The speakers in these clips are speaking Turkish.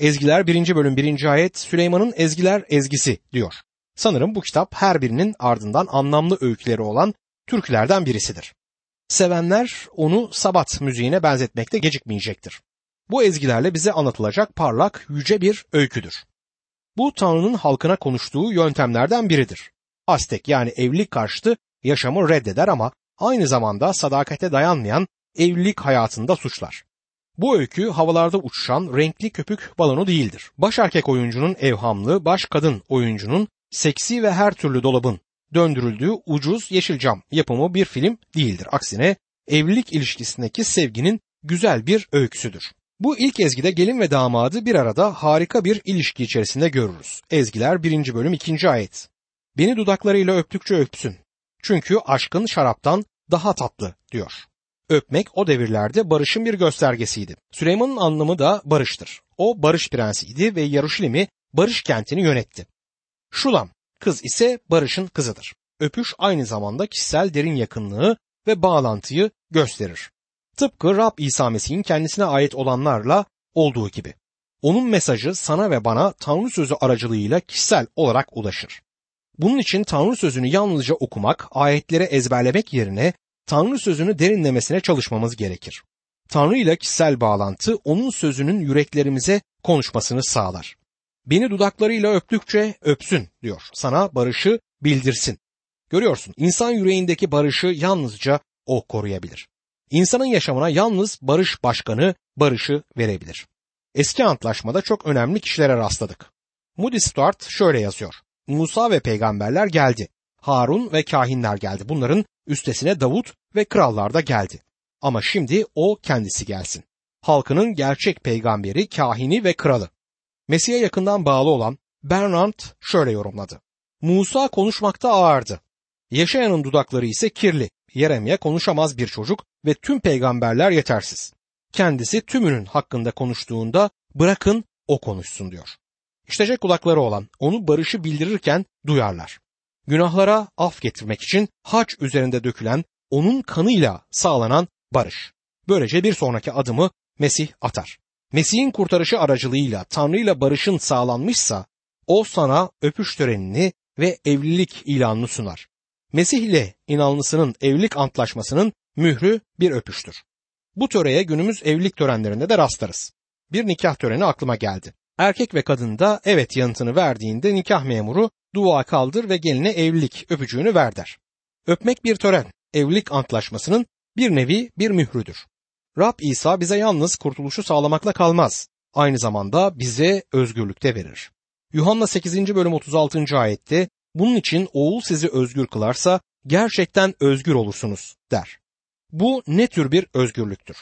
Ezgiler 1. bölüm 1. ayet Süleyman'ın Ezgiler ezgisi diyor. Sanırım bu kitap her birinin ardından anlamlı öyküleri olan türkülerden birisidir. Sevenler onu sabat müziğine benzetmekte gecikmeyecektir. Bu ezgilerle bize anlatılacak parlak, yüce bir öyküdür. Bu Tanrı'nın halkına konuştuğu yöntemlerden biridir. Aztek yani evlilik karşıtı yaşamı reddeder ama aynı zamanda sadakate dayanmayan evlilik hayatında suçlar. Bu öykü havalarda uçuşan renkli köpük balonu değildir. Baş erkek oyuncunun evhamlı, baş kadın oyuncunun seksi ve her türlü dolabın döndürüldüğü ucuz yeşilcam yapımı bir film değildir. Aksine evlilik ilişkisindeki sevginin güzel bir öyküsüdür. Bu ilk ezgide gelin ve damadı bir arada harika bir ilişki içerisinde görürüz. Ezgiler 1. bölüm 2. ayet. Beni dudaklarıyla öptükçe öpsün. Çünkü aşkın şaraptan daha tatlı diyor. Öpmek o devirlerde barışın bir göstergesiydi. Süleyman'ın anlamı da barıştır. O barış prensiydi ve Yaruşilim'i barış kentini yönetti. Şulam, kız ise barışın kızıdır. Öpüş aynı zamanda kişisel derin yakınlığı ve bağlantıyı gösterir. Tıpkı Rab İsa Mesih'in kendisine ait olanlarla olduğu gibi. Onun mesajı sana ve bana Tanrı sözü aracılığıyla kişisel olarak ulaşır. Bunun için Tanrı sözünü yalnızca okumak, ayetleri ezberlemek yerine Tanrı sözünü derinlemesine çalışmamız gerekir. Tanrı ile kişisel bağlantı onun sözünün yüreklerimize konuşmasını sağlar. Beni dudaklarıyla öptükçe öpsün diyor. Sana barışı bildirsin. Görüyorsun insan yüreğindeki barışı yalnızca o koruyabilir. İnsanın yaşamına yalnız barış başkanı barışı verebilir. Eski antlaşmada çok önemli kişilere rastladık. Moody Stuart şöyle yazıyor. Musa ve peygamberler geldi. Harun ve kahinler geldi. Bunların üstesine Davut ve krallar da geldi. Ama şimdi o kendisi gelsin. Halkının gerçek peygamberi, kahini ve kralı. Mesih'e yakından bağlı olan Bernard şöyle yorumladı. Musa konuşmakta ağırdı. Yaşayanın dudakları ise kirli. Yeremye konuşamaz bir çocuk ve tüm peygamberler yetersiz. Kendisi tümünün hakkında konuştuğunda bırakın o konuşsun diyor. İştecek kulakları olan onu barışı bildirirken duyarlar. Günahlara af getirmek için haç üzerinde dökülen onun kanıyla sağlanan barış. Böylece bir sonraki adımı Mesih atar. Mesih'in kurtarışı aracılığıyla Tanrı ile barışın sağlanmışsa o sana öpüş törenini ve evlilik ilanını sunar. Mesih ile inanlısının evlilik antlaşmasının mührü bir öpüştür. Bu töreye günümüz evlilik törenlerinde de rastlarız. Bir nikah töreni aklıma geldi. Erkek ve kadın da evet yanıtını verdiğinde nikah memuru dua kaldır ve geline evlilik öpücüğünü ver der. Öpmek bir tören, evlilik antlaşmasının bir nevi bir mührüdür. Rab İsa bize yalnız kurtuluşu sağlamakla kalmaz. Aynı zamanda bize özgürlükte verir. Yuhanna 8. bölüm 36. ayette bunun için oğul sizi özgür kılarsa gerçekten özgür olursunuz der. Bu ne tür bir özgürlüktür?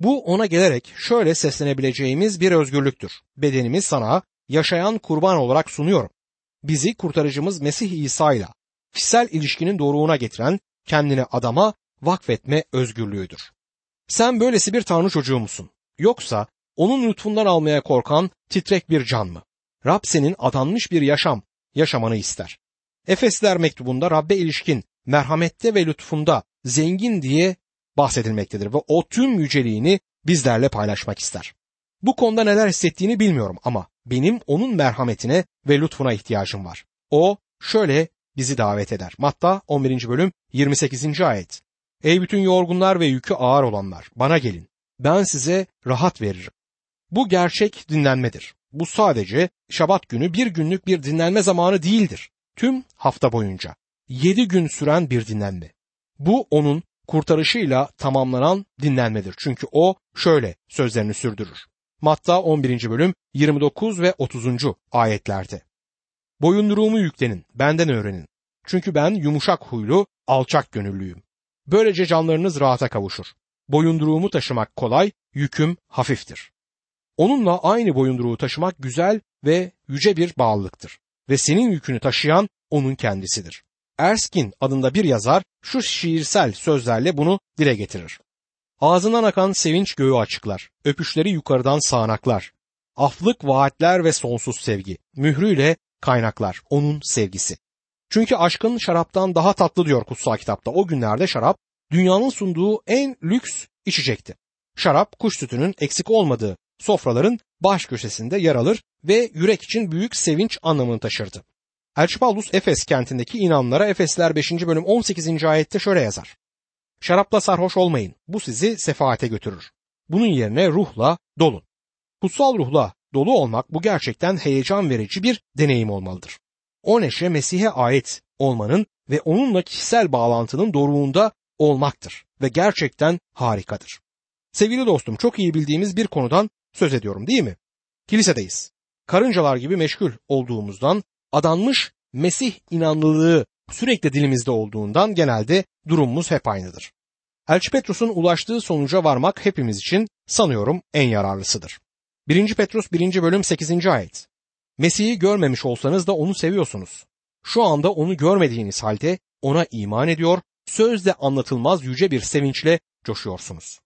Bu ona gelerek şöyle seslenebileceğimiz bir özgürlüktür. Bedenimi sana yaşayan kurban olarak sunuyorum. Bizi kurtarıcımız Mesih İsa ile kişisel ilişkinin doğruğuna getiren kendini adama vakfetme özgürlüğüdür. Sen böylesi bir tanrı çocuğu musun? Yoksa onun lütfundan almaya korkan titrek bir can mı? Rab senin adanmış bir yaşam yaşamanı ister. Efesler mektubunda Rabbe ilişkin merhamette ve lütfunda zengin diye bahsedilmektedir ve o tüm yüceliğini bizlerle paylaşmak ister. Bu konuda neler hissettiğini bilmiyorum ama benim onun merhametine ve lütfuna ihtiyacım var. O şöyle bizi davet eder. Matta 11. bölüm 28. ayet. Ey bütün yorgunlar ve yükü ağır olanlar bana gelin. Ben size rahat veririm. Bu gerçek dinlenmedir. Bu sadece şabat günü bir günlük bir dinlenme zamanı değildir. Tüm hafta boyunca. Yedi gün süren bir dinlenme. Bu onun kurtarışıyla tamamlanan dinlenmedir. Çünkü o şöyle sözlerini sürdürür. Matta 11. bölüm 29 ve 30. ayetlerde. Boyunduruğumu yüklenin, benden öğrenin. Çünkü ben yumuşak huylu, alçak gönüllüyüm. Böylece canlarınız rahata kavuşur. Boyunduruğumu taşımak kolay, yüküm hafiftir. Onunla aynı boyunduruğu taşımak güzel ve yüce bir bağlılıktır. Ve senin yükünü taşıyan onun kendisidir. Erskine adında bir yazar şu şiirsel sözlerle bunu dile getirir. Ağzından akan sevinç göğü açıklar, öpüşleri yukarıdan sağanaklar. Aflık vaatler ve sonsuz sevgi, mührüyle kaynaklar, onun sevgisi. Çünkü aşkın şaraptan daha tatlı diyor kutsal kitapta. O günlerde şarap dünyanın sunduğu en lüks içecekti. Şarap kuş sütünün eksik olmadığı sofraların baş köşesinde yer alır ve yürek için büyük sevinç anlamını taşırdı. Elçi Paulus Efes kentindeki inanlara Efesler 5. bölüm 18. ayette şöyle yazar. Şarapla sarhoş olmayın. Bu sizi sefaate götürür. Bunun yerine ruhla dolun. Kutsal ruhla dolu olmak bu gerçekten heyecan verici bir deneyim olmalıdır. O neşe Mesih'e ait olmanın ve onunla kişisel bağlantının doruğunda olmaktır ve gerçekten harikadır. Sevgili dostum çok iyi bildiğimiz bir konudan söz ediyorum değil mi? Kilisedeyiz. Karıncalar gibi meşgul olduğumuzdan adanmış Mesih inanlılığı sürekli dilimizde olduğundan genelde durumumuz hep aynıdır. Elçi Petrus'un ulaştığı sonuca varmak hepimiz için sanıyorum en yararlısıdır. 1. Petrus 1. bölüm 8. ayet. Mesih'i görmemiş olsanız da onu seviyorsunuz. Şu anda onu görmediğiniz halde ona iman ediyor, sözle anlatılmaz yüce bir sevinçle coşuyorsunuz.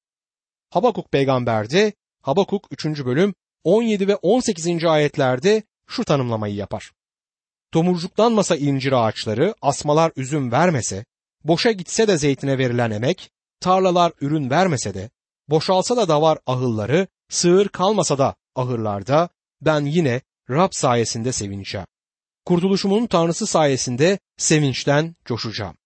Habakuk peygamberde Habakuk 3. bölüm 17 ve 18. ayetlerde şu tanımlamayı yapar. Tomurcuklanmasa incir ağaçları, asmalar üzüm vermese, boşa gitse de zeytine verilen emek, tarlalar ürün vermese de, boşalsa da davar ahılları, sığır kalmasa da ahırlarda, ben yine Rab sayesinde sevineceğim. Kurtuluşumun Tanrısı sayesinde sevinçten coşacağım.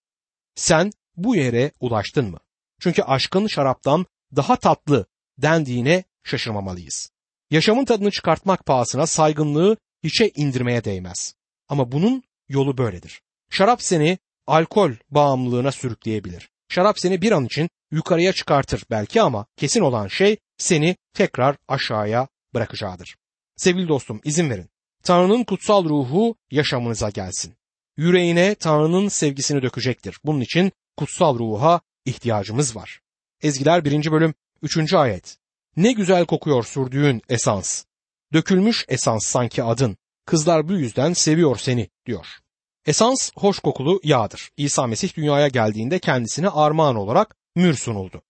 Sen bu yere ulaştın mı? Çünkü aşkın şaraptan daha tatlı dendiğine şaşırmamalıyız. Yaşamın tadını çıkartmak pahasına saygınlığı hiçe indirmeye değmez. Ama bunun yolu böyledir. Şarap seni alkol bağımlılığına sürükleyebilir. Şarap seni bir an için yukarıya çıkartır belki ama kesin olan şey seni tekrar aşağıya bırakacağıdır. Sevgili dostum izin verin. Tanrı'nın kutsal ruhu yaşamınıza gelsin. Yüreğine Tanrı'nın sevgisini dökecektir. Bunun için kutsal ruha ihtiyacımız var. Ezgiler 1. bölüm 3. ayet. Ne güzel kokuyor sürdüğün esans. Dökülmüş esans sanki adın. Kızlar bu yüzden seviyor seni diyor. Esans hoş kokulu yağdır. İsa Mesih dünyaya geldiğinde kendisine armağan olarak mür sunuldu.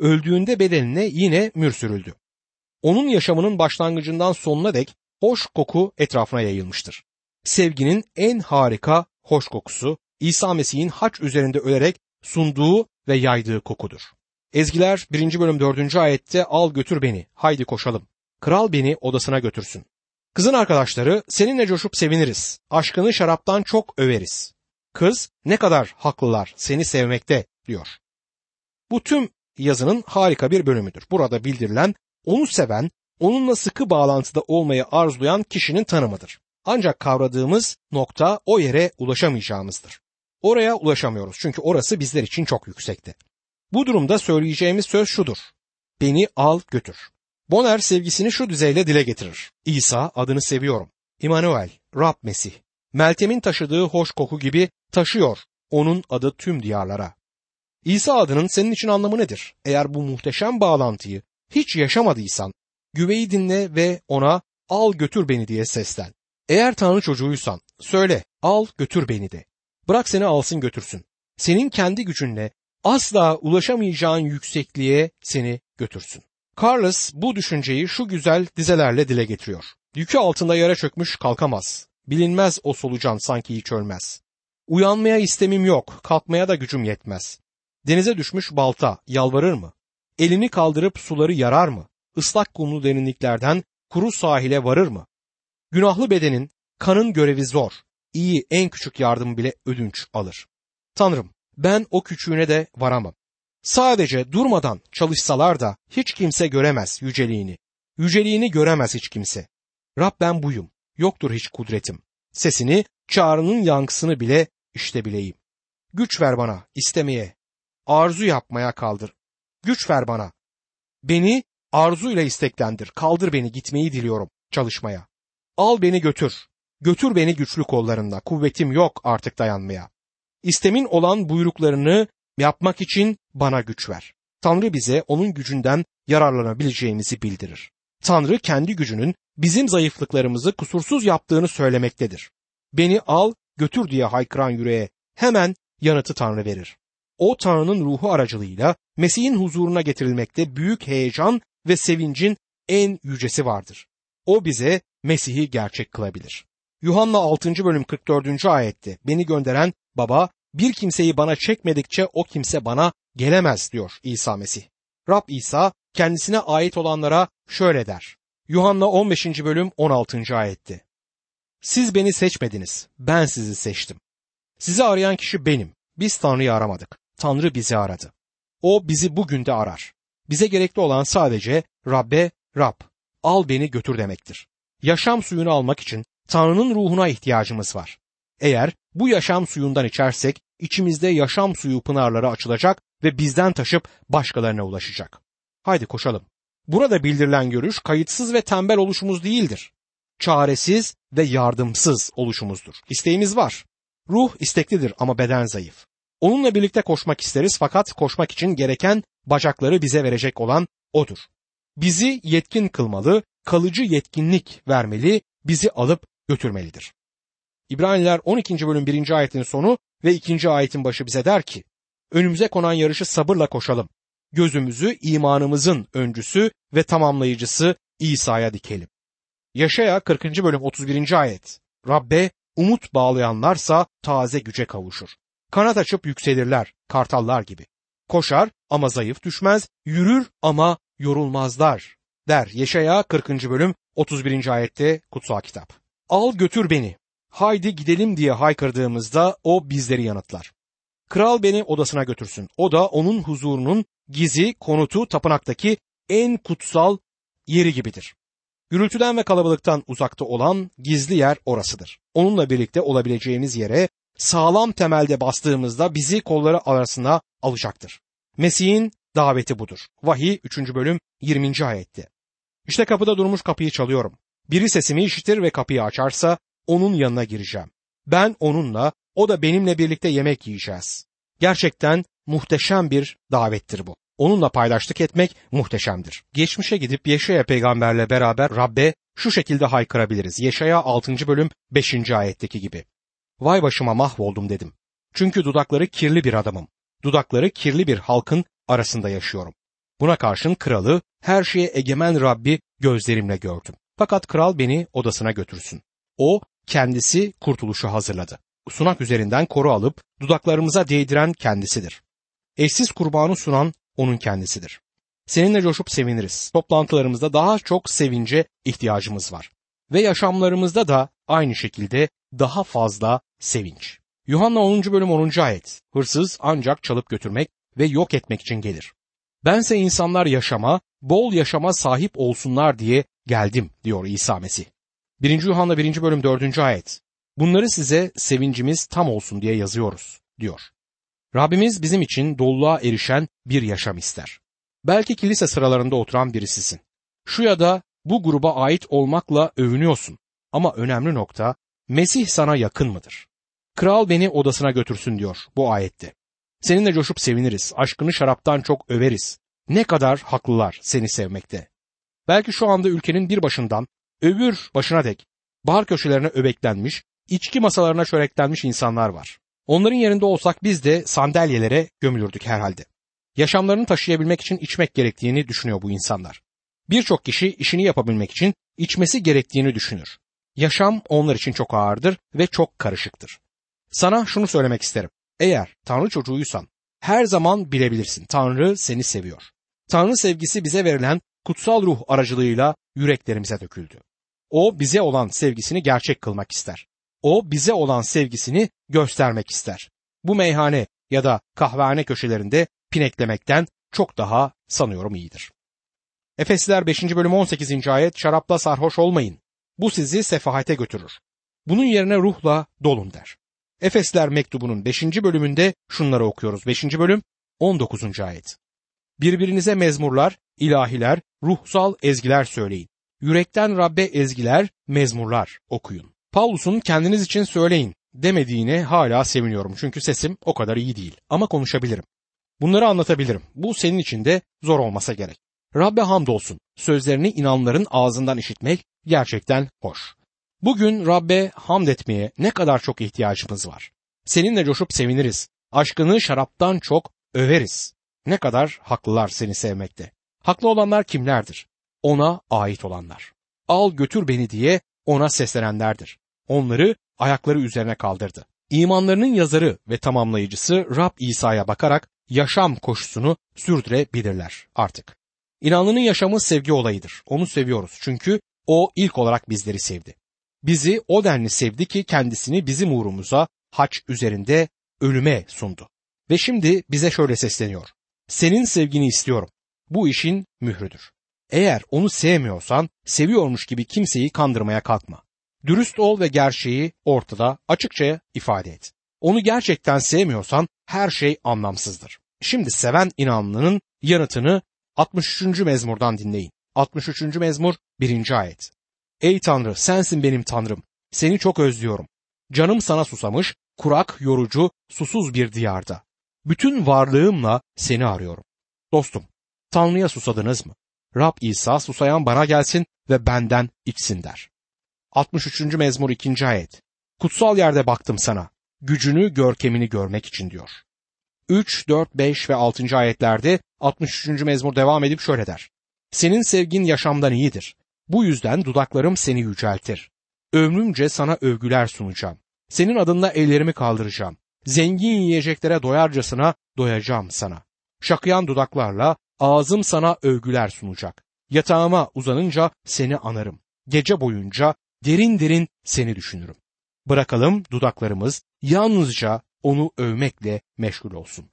Öldüğünde bedenine yine mür sürüldü. Onun yaşamının başlangıcından sonuna dek hoş koku etrafına yayılmıştır. Sevginin en harika hoş kokusu İsa Mesih'in haç üzerinde ölerek sunduğu ve yaydığı kokudur. Ezgiler 1. bölüm 4. ayette al götür beni haydi koşalım. Kral beni odasına götürsün. Kızın arkadaşları seninle coşup seviniriz. Aşkını şaraptan çok överiz. Kız ne kadar haklılar seni sevmekte diyor. Bu tüm yazının harika bir bölümüdür. Burada bildirilen onu seven, onunla sıkı bağlantıda olmayı arzulayan kişinin tanımıdır. Ancak kavradığımız nokta o yere ulaşamayacağımızdır. Oraya ulaşamıyoruz çünkü orası bizler için çok yüksekte. Bu durumda söyleyeceğimiz söz şudur. Beni al götür. Boner sevgisini şu düzeyle dile getirir. İsa adını seviyorum. İmanuel, Rab Mesih. Meltem'in taşıdığı hoş koku gibi taşıyor onun adı tüm diyarlara. İsa adının senin için anlamı nedir? Eğer bu muhteşem bağlantıyı hiç yaşamadıysan, güveyi dinle ve ona al götür beni diye seslen. Eğer Tanrı çocuğuysan söyle al götür beni de. Bırak seni alsın götürsün. Senin kendi gücünle asla ulaşamayacağın yüksekliğe seni götürsün. Carlos bu düşünceyi şu güzel dizelerle dile getiriyor. Yükü altında yere çökmüş kalkamaz. Bilinmez o solucan sanki hiç ölmez. Uyanmaya istemim yok, kalkmaya da gücüm yetmez. Denize düşmüş balta yalvarır mı? Elini kaldırıp suları yarar mı? Islak kumlu derinliklerden kuru sahile varır mı? Günahlı bedenin, kanın görevi zor. İyi en küçük yardım bile ödünç alır. Tanrım, ben o küçüğüne de varamam. Sadece durmadan çalışsalar da hiç kimse göremez yüceliğini. Yüceliğini göremez hiç kimse. Rab ben buyum. Yoktur hiç kudretim. Sesini, çağrının yankısını bile işte bileyim. Güç ver bana istemeye. Arzu yapmaya kaldır. Güç ver bana. Beni arzuyla isteklendir. Kaldır beni gitmeyi diliyorum çalışmaya. Al beni götür. Götür beni güçlü kollarında. Kuvvetim yok artık dayanmaya. İstemin olan buyruklarını yapmak için bana güç ver. Tanrı bize onun gücünden yararlanabileceğimizi bildirir. Tanrı kendi gücünün bizim zayıflıklarımızı kusursuz yaptığını söylemektedir. Beni al, götür diye haykıran yüreğe hemen yanıtı Tanrı verir. O Tanrı'nın ruhu aracılığıyla Mesih'in huzuruna getirilmekte büyük heyecan ve sevincin en yücesi vardır. O bize Mesih'i gerçek kılabilir. Yuhanna 6. bölüm 44. ayette beni gönderen baba bir kimseyi bana çekmedikçe o kimse bana gelemez diyor İsa Mesih. Rab İsa kendisine ait olanlara şöyle der. Yuhanna 15. bölüm 16. ayetti. Siz beni seçmediniz, ben sizi seçtim. Sizi arayan kişi benim. Biz Tanrı'yı aramadık. Tanrı bizi aradı. O bizi bugün de arar. Bize gerekli olan sadece Rabbe, Rab, al beni götür demektir. Yaşam suyunu almak için Tanrı'nın ruhuna ihtiyacımız var. Eğer bu yaşam suyundan içersek içimizde yaşam suyu pınarları açılacak ve bizden taşıp başkalarına ulaşacak. Haydi koşalım. Burada bildirilen görüş kayıtsız ve tembel oluşumuz değildir. Çaresiz ve yardımsız oluşumuzdur. İsteğimiz var. Ruh isteklidir ama beden zayıf. Onunla birlikte koşmak isteriz fakat koşmak için gereken bacakları bize verecek olan odur. Bizi yetkin kılmalı, kalıcı yetkinlik vermeli, bizi alıp götürmelidir. İbraniler 12. bölüm 1. ayetin sonu ve 2. ayetin başı bize der ki, önümüze konan yarışı sabırla koşalım. Gözümüzü imanımızın öncüsü ve tamamlayıcısı İsa'ya dikelim. Yaşaya 40. bölüm 31. ayet. Rabbe umut bağlayanlarsa taze güce kavuşur. Kanat açıp yükselirler, kartallar gibi. Koşar ama zayıf düşmez, yürür ama yorulmazlar der Yeşaya 40. bölüm 31. ayette kutsal kitap. Al götür beni, haydi gidelim diye haykırdığımızda o bizleri yanıtlar. Kral beni odasına götürsün. O da onun huzurunun gizi, konutu tapınaktaki en kutsal yeri gibidir. Gürültüden ve kalabalıktan uzakta olan gizli yer orasıdır. Onunla birlikte olabileceğimiz yere sağlam temelde bastığımızda bizi kolları arasına alacaktır. Mesih'in daveti budur. Vahiy 3. bölüm 20. ayette. İşte kapıda durmuş kapıyı çalıyorum. Biri sesimi işitir ve kapıyı açarsa onun yanına gireceğim. Ben onunla, o da benimle birlikte yemek yiyeceğiz. Gerçekten muhteşem bir davettir bu. Onunla paylaştık etmek muhteşemdir. Geçmişe gidip Yeşaya peygamberle beraber Rabbe şu şekilde haykırabiliriz. Yeşaya 6. bölüm 5. ayetteki gibi. Vay başıma mahvoldum dedim. Çünkü dudakları kirli bir adamım. Dudakları kirli bir halkın arasında yaşıyorum. Buna karşın kralı, her şeye egemen Rabbi gözlerimle gördüm. Fakat kral beni odasına götürsün. O kendisi kurtuluşu hazırladı. Sunak üzerinden koru alıp dudaklarımıza değdiren kendisidir. Eşsiz kurbanı sunan onun kendisidir. Seninle coşup seviniriz. Toplantılarımızda daha çok sevince ihtiyacımız var. Ve yaşamlarımızda da aynı şekilde daha fazla sevinç. Yuhanna 10. bölüm 10. ayet. Hırsız ancak çalıp götürmek ve yok etmek için gelir. Bense insanlar yaşama, bol yaşama sahip olsunlar diye geldim diyor İsa Mesih. 1. Yuhanna 1. bölüm 4. ayet. Bunları size sevincimiz tam olsun diye yazıyoruz diyor. Rabbimiz bizim için doluluğa erişen bir yaşam ister. Belki kilise sıralarında oturan birisisin. Şu ya da bu gruba ait olmakla övünüyorsun. Ama önemli nokta Mesih sana yakın mıdır? Kral beni odasına götürsün diyor bu ayette. Seninle coşup seviniriz, aşkını şaraptan çok överiz. Ne kadar haklılar seni sevmekte. Belki şu anda ülkenin bir başından öbür başına dek bar köşelerine öbeklenmiş, içki masalarına çöreklenmiş insanlar var. Onların yerinde olsak biz de sandalyelere gömülürdük herhalde. Yaşamlarını taşıyabilmek için içmek gerektiğini düşünüyor bu insanlar. Birçok kişi işini yapabilmek için içmesi gerektiğini düşünür. Yaşam onlar için çok ağırdır ve çok karışıktır. Sana şunu söylemek isterim. Eğer Tanrı çocuğuysan her zaman bilebilirsin. Tanrı seni seviyor. Tanrı sevgisi bize verilen kutsal ruh aracılığıyla yüreklerimize döküldü. O bize olan sevgisini gerçek kılmak ister. O bize olan sevgisini göstermek ister. Bu meyhane ya da kahvehane köşelerinde pineklemekten çok daha sanıyorum iyidir. Efesliler 5. bölüm 18. ayet şarapla sarhoş olmayın. Bu sizi sefahate götürür. Bunun yerine ruhla dolun der. Efesler mektubunun 5. bölümünde şunları okuyoruz. 5. bölüm 19. ayet. Birbirinize mezmurlar, ilahiler, ruhsal ezgiler söyleyin. Yürekten Rabbe ezgiler, mezmurlar okuyun. Paulus'un kendiniz için söyleyin demediğine hala seviniyorum çünkü sesim o kadar iyi değil ama konuşabilirim. Bunları anlatabilirim. Bu senin için de zor olmasa gerek. Rabbe hamdolsun. Sözlerini inanların ağzından işitmek gerçekten hoş. Bugün Rabbe hamd etmeye ne kadar çok ihtiyacımız var. Seninle coşup seviniriz. Aşkını şaraptan çok överiz. Ne kadar haklılar seni sevmekte. Haklı olanlar kimlerdir? Ona ait olanlar. Al götür beni diye ona seslenenlerdir. Onları ayakları üzerine kaldırdı. İmanlarının yazarı ve tamamlayıcısı Rab İsa'ya bakarak yaşam koşusunu sürdürebilirler artık. İnanlının yaşamı sevgi olayıdır. Onu seviyoruz çünkü o ilk olarak bizleri sevdi. Bizi o denli sevdi ki kendisini bizim uğrumuza haç üzerinde ölüme sundu. Ve şimdi bize şöyle sesleniyor. Senin sevgini istiyorum. Bu işin mührüdür. Eğer onu sevmiyorsan seviyormuş gibi kimseyi kandırmaya kalkma. Dürüst ol ve gerçeği ortada açıkça ifade et. Onu gerçekten sevmiyorsan her şey anlamsızdır. Şimdi seven inanlının yanıtını 63. mezmurdan dinleyin. 63. mezmur 1. ayet. Ey Tanrı sensin benim Tanrım. Seni çok özlüyorum. Canım sana susamış, kurak, yorucu, susuz bir diyarda. Bütün varlığımla seni arıyorum. Dostum, Tanrı'ya susadınız mı? Rab İsa susayan bana gelsin ve benden içsin der. 63. mezmur 2. ayet. Kutsal yerde baktım sana. Gücünü, görkemini görmek için diyor. 3, 4, 5 ve 6. ayetlerde 63. mezmur devam edip şöyle der. Senin sevgin yaşamdan iyidir. Bu yüzden dudaklarım seni yüceltir. Ömrümce sana övgüler sunacağım. Senin adınla ellerimi kaldıracağım. Zengin yiyeceklere doyarcasına doyacağım sana. Şakıyan dudaklarla ağzım sana övgüler sunacak. Yatağıma uzanınca seni anarım. Gece boyunca derin derin seni düşünürüm. Bırakalım dudaklarımız yalnızca onu övmekle meşgul olsun.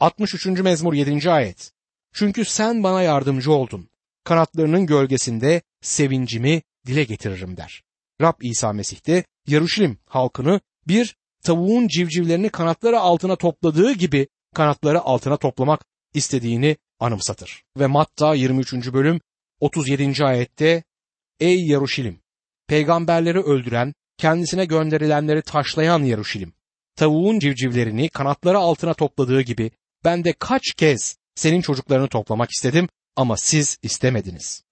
63. mezmur 7. ayet. Çünkü sen bana yardımcı oldun. Kanatlarının gölgesinde sevincimi dile getiririm der. Rab İsa Mesih de Yaruşilim halkını bir tavuğun civcivlerini kanatları altına topladığı gibi kanatları altına toplamak istediğini anımsatır. Ve Matta 23. bölüm 37. ayette Ey Yaruşilim! Peygamberleri öldüren, kendisine gönderilenleri taşlayan Yaruşilim! Tavuğun civcivlerini kanatları altına topladığı gibi ben de kaç kez senin çocuklarını toplamak istedim ama siz istemediniz.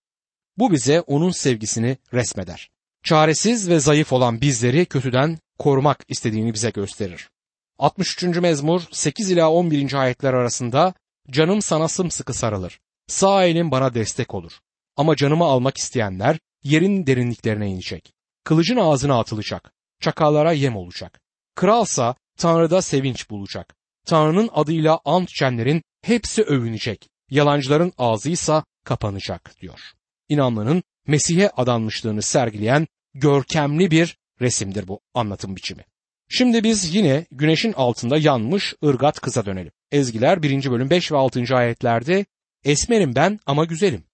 Bu bize onun sevgisini resmeder. Çaresiz ve zayıf olan bizleri kötüden korumak istediğini bize gösterir. 63. mezmur 8 ila 11. ayetler arasında canım sana sımsıkı sarılır. Sağ elim bana destek olur. Ama canımı almak isteyenler yerin derinliklerine inecek. Kılıcın ağzına atılacak. Çakallara yem olacak. Kralsa Tanrı'da sevinç bulacak. Tanrı'nın adıyla ant içenlerin hepsi övünecek. Yalancıların ağzıysa kapanacak diyor. İnanlının Mesih'e adanmışlığını sergileyen görkemli bir resimdir bu anlatım biçimi. Şimdi biz yine güneşin altında yanmış ırgat kıza dönelim. Ezgiler 1. bölüm 5 ve 6. ayetlerde Esmerim ben ama güzelim.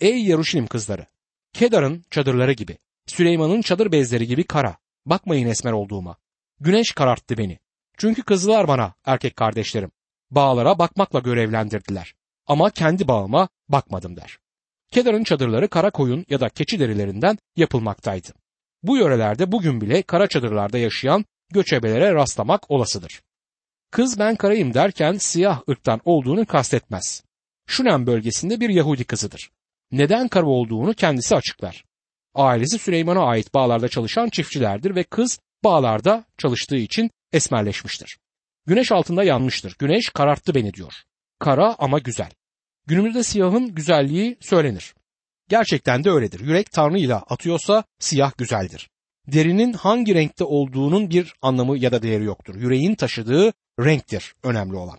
Ey Yaruşilim kızları! Kedar'ın çadırları gibi, Süleyman'ın çadır bezleri gibi kara. Bakmayın esmer olduğuma. Güneş kararttı beni. Çünkü kızlar bana, erkek kardeşlerim. Bağlara bakmakla görevlendirdiler. Ama kendi bağıma bakmadım der. Kedar'ın çadırları kara koyun ya da keçi derilerinden yapılmaktaydı. Bu yörelerde bugün bile kara çadırlarda yaşayan göçebelere rastlamak olasıdır. Kız ben karayım derken siyah ırktan olduğunu kastetmez. Şunem bölgesinde bir Yahudi kızıdır. Neden kara olduğunu kendisi açıklar. Ailesi Süleyman'a ait bağlarda çalışan çiftçilerdir ve kız bağlarda çalıştığı için esmerleşmiştir. Güneş altında yanmıştır. Güneş kararttı beni diyor. Kara ama güzel. Günümüzde siyahın güzelliği söylenir. Gerçekten de öyledir. Yürek Tanrı ile atıyorsa siyah güzeldir. Derinin hangi renkte olduğunun bir anlamı ya da değeri yoktur. Yüreğin taşıdığı renktir önemli olan.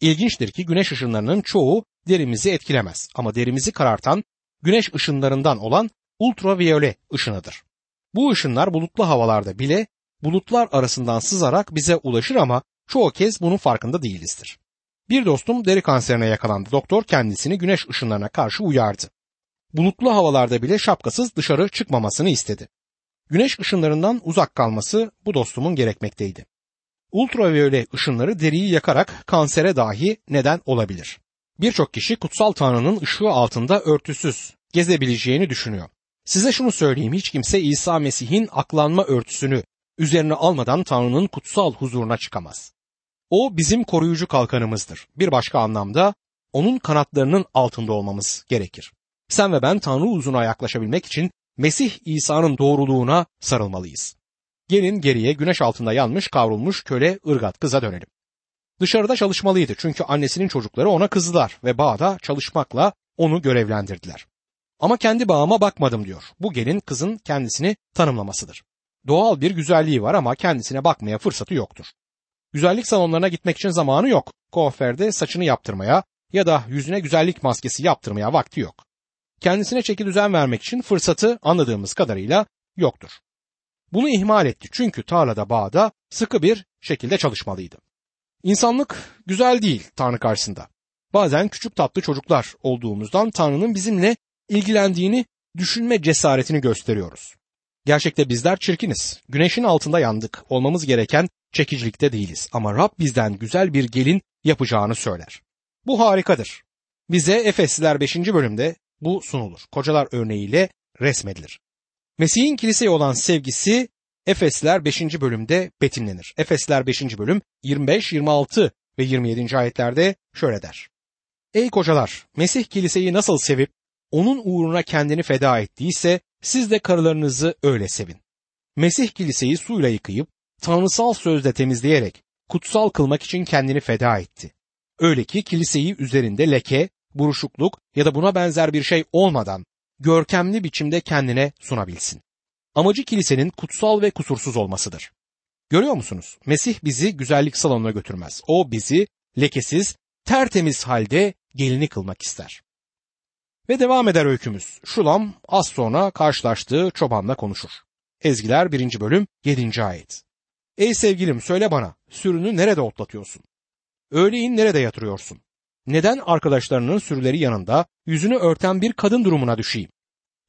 İlginçtir ki güneş ışınlarının çoğu derimizi etkilemez ama derimizi karartan güneş ışınlarından olan ultraviyole ışınıdır. Bu ışınlar bulutlu havalarda bile bulutlar arasından sızarak bize ulaşır ama çoğu kez bunun farkında değilizdir. Bir dostum deri kanserine yakalandı. Doktor kendisini güneş ışınlarına karşı uyardı. Bulutlu havalarda bile şapkasız dışarı çıkmamasını istedi. Güneş ışınlarından uzak kalması bu dostumun gerekmekteydi. Ultraviyole ışınları deriyi yakarak kansere dahi neden olabilir. Birçok kişi kutsal Tanrı'nın ışığı altında örtüsüz gezebileceğini düşünüyor. Size şunu söyleyeyim hiç kimse İsa Mesih'in aklanma örtüsünü üzerine almadan Tanrı'nın kutsal huzuruna çıkamaz. O bizim koruyucu kalkanımızdır. Bir başka anlamda onun kanatlarının altında olmamız gerekir. Sen ve ben Tanrı uzuna yaklaşabilmek için Mesih İsa'nın doğruluğuna sarılmalıyız. Gelin geriye güneş altında yanmış kavrulmuş köle ırgat kıza dönelim. Dışarıda çalışmalıydı çünkü annesinin çocukları ona kızdılar ve bağda çalışmakla onu görevlendirdiler. Ama kendi bağıma bakmadım diyor. Bu gelin kızın kendisini tanımlamasıdır. Doğal bir güzelliği var ama kendisine bakmaya fırsatı yoktur. Güzellik salonlarına gitmek için zamanı yok. Kuaförde saçını yaptırmaya, ya da yüzüne güzellik maskesi yaptırmaya vakti yok. Kendisine çeki düzen vermek için fırsatı anladığımız kadarıyla yoktur. Bunu ihmal etti çünkü tarlada bağda sıkı bir şekilde çalışmalıydı. İnsanlık güzel değil Tanrı karşısında. Bazen küçük tatlı çocuklar olduğumuzdan Tanrı'nın bizimle ilgilendiğini düşünme cesaretini gösteriyoruz. Gerçekte bizler çirkiniz. Güneşin altında yandık. Olmamız gereken çekicilikte değiliz. Ama Rab bizden güzel bir gelin yapacağını söyler. Bu harikadır. Bize Efesliler 5. bölümde bu sunulur. Kocalar örneğiyle resmedilir. Mesih'in kiliseye olan sevgisi Efesliler 5. bölümde betimlenir. Efesliler 5. bölüm 25, 26 ve 27. ayetlerde şöyle der. Ey kocalar, Mesih kiliseyi nasıl sevip onun uğruna kendini feda ettiyse siz de karılarınızı öyle sevin. Mesih kiliseyi suyla yıkayıp tanrısal sözle temizleyerek kutsal kılmak için kendini feda etti. Öyle ki kiliseyi üzerinde leke, buruşukluk ya da buna benzer bir şey olmadan görkemli biçimde kendine sunabilsin. Amacı kilisenin kutsal ve kusursuz olmasıdır. Görüyor musunuz? Mesih bizi güzellik salonuna götürmez. O bizi lekesiz, tertemiz halde gelini kılmak ister. Ve devam eder öykümüz. Şulam az sonra karşılaştığı çobanla konuşur. Ezgiler 1. bölüm 7. ayet. Ey sevgilim söyle bana sürünü nerede otlatıyorsun? Öğleyin nerede yatırıyorsun? Neden arkadaşlarının sürüleri yanında yüzünü örten bir kadın durumuna düşeyim?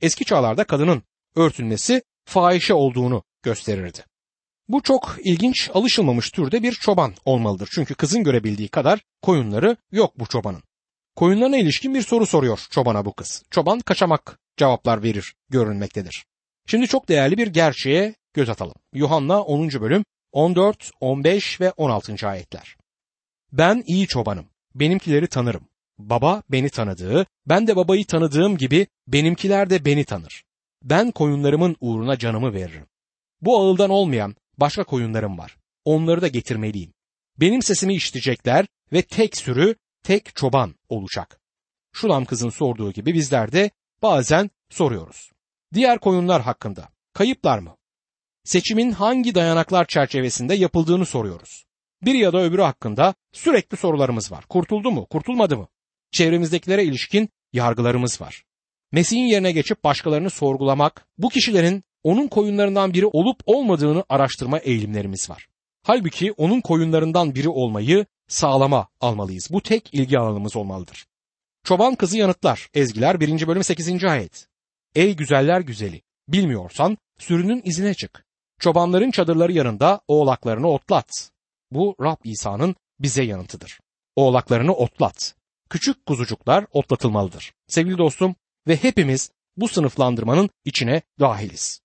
Eski çağlarda kadının örtülmesi fahişe olduğunu gösterirdi. Bu çok ilginç alışılmamış türde bir çoban olmalıdır. Çünkü kızın görebildiği kadar koyunları yok bu çobanın. Koyunlarına ilişkin bir soru soruyor çobana bu kız. Çoban kaçamak cevaplar verir görünmektedir. Şimdi çok değerli bir gerçeğe göz atalım. Yuhanna 10. bölüm 14, 15 ve 16. ayetler. Ben iyi çobanım. Benimkileri tanırım. Baba beni tanıdığı, ben de babayı tanıdığım gibi benimkiler de beni tanır. Ben koyunlarımın uğruna canımı veririm. Bu ağıldan olmayan başka koyunlarım var. Onları da getirmeliyim. Benim sesimi işitecekler ve tek sürü, tek çoban olacak. Şulam kızın sorduğu gibi bizler de bazen soruyoruz. Diğer koyunlar hakkında kayıplar mı? Seçimin hangi dayanaklar çerçevesinde yapıldığını soruyoruz. Bir ya da öbürü hakkında sürekli sorularımız var. Kurtuldu mu, kurtulmadı mı? Çevremizdekilere ilişkin yargılarımız var. Mesih'in yerine geçip başkalarını sorgulamak, bu kişilerin onun koyunlarından biri olup olmadığını araştırma eğilimlerimiz var. Halbuki onun koyunlarından biri olmayı sağlama almalıyız. Bu tek ilgi alanımız olmalıdır. Çoban kızı yanıtlar. Ezgiler 1. bölüm 8. ayet. Ey güzeller güzeli, bilmiyorsan sürünün izine çık. Çobanların çadırları yanında oğlaklarını otlat. Bu Rab İsa'nın bize yanıtıdır. Oğlaklarını otlat. Küçük kuzucuklar otlatılmalıdır. Sevgili dostum ve hepimiz bu sınıflandırmanın içine dahiliz.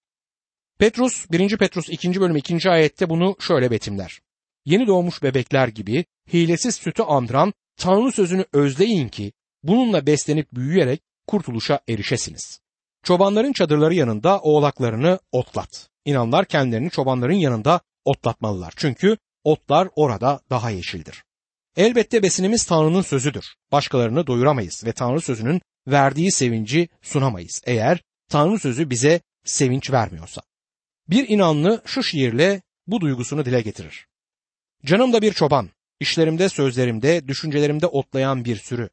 Petrus 1. Petrus 2. bölüm 2. ayette bunu şöyle betimler. Yeni doğmuş bebekler gibi hilesiz sütü andıran Tanrı sözünü özleyin ki bununla beslenip büyüyerek kurtuluşa erişesiniz. Çobanların çadırları yanında oğlaklarını otlat. İnanlar kendilerini çobanların yanında otlatmalılar. Çünkü otlar orada daha yeşildir. Elbette besinimiz Tanrı'nın sözüdür. Başkalarını doyuramayız ve Tanrı sözünün verdiği sevinci sunamayız eğer Tanrı sözü bize sevinç vermiyorsa. Bir inanlı şu şiirle bu duygusunu dile getirir. Canım da bir çoban, işlerimde, sözlerimde, düşüncelerimde otlayan bir sürü.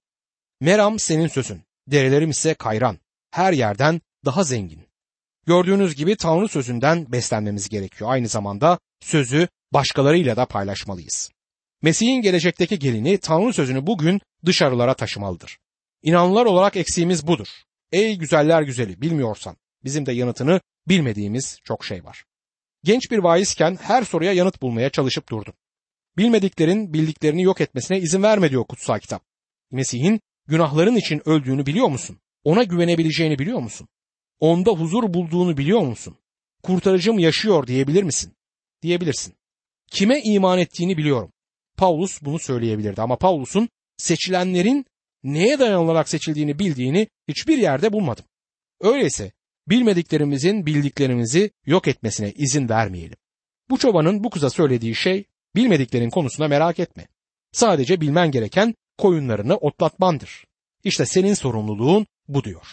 Meram senin sözün, derelerim ise kayran, her yerden daha zengin. Gördüğünüz gibi Tanrı sözünden beslenmemiz gerekiyor. Aynı zamanda sözü başkalarıyla da paylaşmalıyız. Mesih'in gelecekteki gelini Tanrı sözünü bugün dışarılara taşımalıdır. İnanlılar olarak eksiğimiz budur. Ey güzeller güzeli bilmiyorsan bizim de yanıtını bilmediğimiz çok şey var. Genç bir vaizken her soruya yanıt bulmaya çalışıp durdum. Bilmediklerin bildiklerini yok etmesine izin verme diyor kutsal kitap. Mesih'in günahların için öldüğünü biliyor musun? Ona güvenebileceğini biliyor musun? Onda huzur bulduğunu biliyor musun? Kurtarıcım yaşıyor diyebilir misin? Diyebilirsin. Kime iman ettiğini biliyorum. Paulus bunu söyleyebilirdi ama Paulus'un seçilenlerin neye dayanılarak seçildiğini bildiğini hiçbir yerde bulmadım. Öyleyse bilmediklerimizin bildiklerimizi yok etmesine izin vermeyelim. Bu çobanın bu kıza söylediği şey bilmediklerin konusunda merak etme. Sadece bilmen gereken koyunlarını otlatmandır. İşte senin sorumluluğun bu diyor.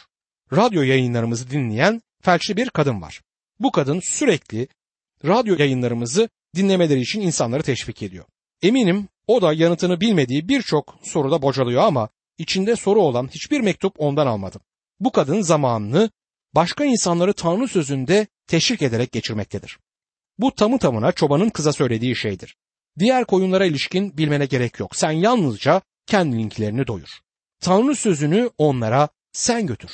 Radyo yayınlarımızı dinleyen felçli bir kadın var. Bu kadın sürekli radyo yayınlarımızı dinlemeleri için insanları teşvik ediyor. Eminim o da yanıtını bilmediği birçok soruda bocalıyor ama içinde soru olan hiçbir mektup ondan almadım. Bu kadın zamanını başka insanları Tanrı sözünde teşvik ederek geçirmektedir. Bu tamı tamına çobanın kıza söylediği şeydir. Diğer koyunlara ilişkin bilmene gerek yok. Sen yalnızca kendininkilerini doyur. Tanrı sözünü onlara sen götür.